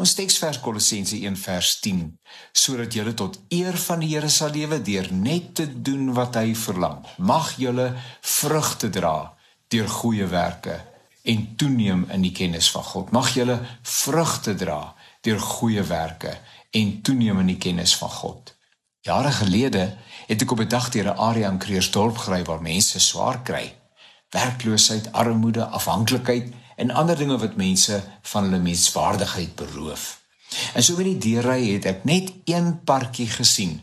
Ons teksvers Kolossense 1 vers 10 sodat julle tot eer van die Here sal lewe deur net te doen wat hy verlang. Mag julle vrugte dra deur goeie werke en toeneem in die kennis van God. Mag julle vrugte dra deur goeie werke en toeneem in die kennis van God. Jare gelede het ek op 'n dag deur 'n area in Creersdorp gery waar mense swaar kry. Werkloosheid, armoede, afhanklikheid en ander dinge wat mense van hulle menswaardigheid beroof. En so by die deurry het ek net een parkie gesien.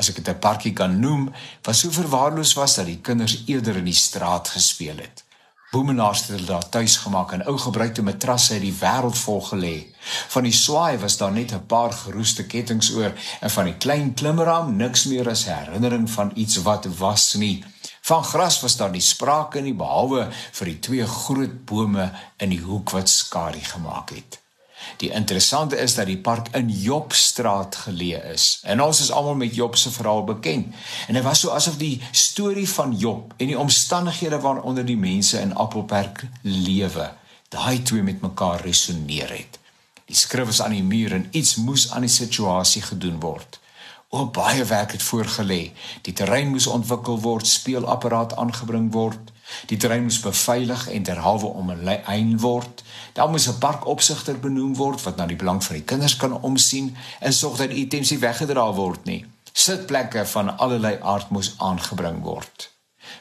As ek dit 'n parkie kan noem, wat so verwaarloos was dat die kinders eerder in die straat gespeel het. Boemenaars het hulle daar tuis gemaak en ou gebruikte matrasse het die wêreld vol gelê. Van die swaai was daar net 'n paar geroeste kettinge oor en van die klein klimraam niks meer as herinnering van iets wat was nie. Van gras was daar nie sprake nie behalwe vir die twee groot bome in die hoek wat skadu gemaak het. Die interessante is dat die park in Jobstraat geleë is. En ons is almal met Job se verhaal bekend. En dit was so asof die storie van Job en die omstandighede waaronder die mense in Appelberg lewe, daai twee met mekaar resoneer het. Die skrif is aan die muur en iets moes aan die situasie gedoen word. O baie werk het voorgelê. Die terrein moes ontwikkel word, speelapparaat aangebring word. Die terrein moes beveilig en derhalwe omheind word. Daar moes 'n parkopsigter benoem word wat na die belang van die kinders kan omsien en sorg dat items nie weggedra word nie. Sitplekke van allerlei aard moes aangebring word.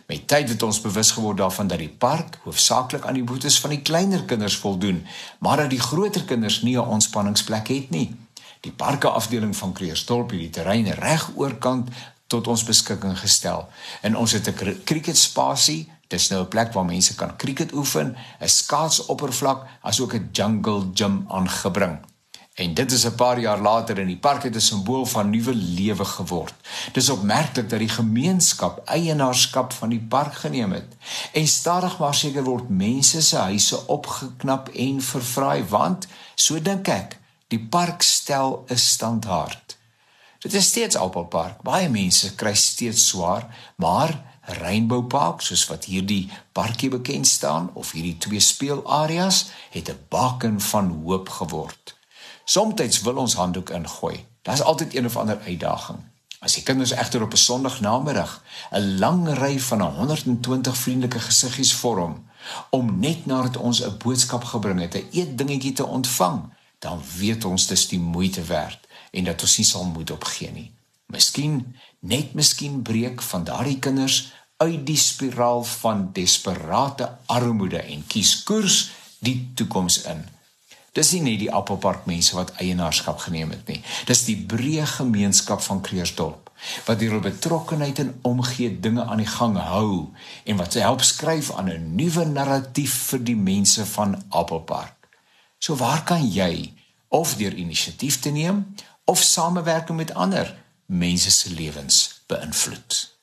Met tyd het ons bewus geword daarvan dat die park hoofsaaklik aan die behoeftes van die kleiner kinders voldoen, maar dat die groter kinders nie 'n ontspanningsplek het nie. Die parke afdeling van Creersdorp het die terrein reg oorkant tot ons beskikking gestel. En ons het 'n cricketspasie Dis nou 'n plek waar mense kan cricket oefen, 'n skaatsoppervlak, asook 'n jungle gym aangebring. En dit is 'n paar jaar later in die park het 'n simbool van nuwe lewe geword. Dis opmerklik dat die gemeenskap eienaarskap van die park geneem het. En stadig maar seker word mense se huise opgeknap en verfraai want so dink ek, die park stel 'n standaard. Dit is steeds Appelpark. Baie mense kry steeds swaar, maar Rainbow Park, soos wat hierdie parkie bekend staan of hierdie twee speelareas, het 'n baken van hoop geword. Somstyds wil ons handdoek ingooi. Daar's altyd een of ander uitdaging. As die kinders egter op 'n Sondagnamiddag 'n lang ry van 120 vriendelike gesiggies vorm om net nadat ons 'n boodskap gebring het, 'n eetdingetjie te ontvang, dan weet ons dis die moeite werd en dat ons nie sal moet opgee nie. Miskien, net miskien breek van daardie kinders uit die spiraal van desperate armoede en kies koers die toekoms in. Dis nie net die Appelpark mense wat eienaarskap geneem het nie. Dis die breë gemeenskap van Creersdorp wat hier betrokkenheid en omgee dinge aan die gang hou en wat se help skryf aan 'n nuwe narratief vir die mense van Appelpark. So waar kan jy of deur inisiatief te neem of samewerking met ander mense se lewens beïnvloed?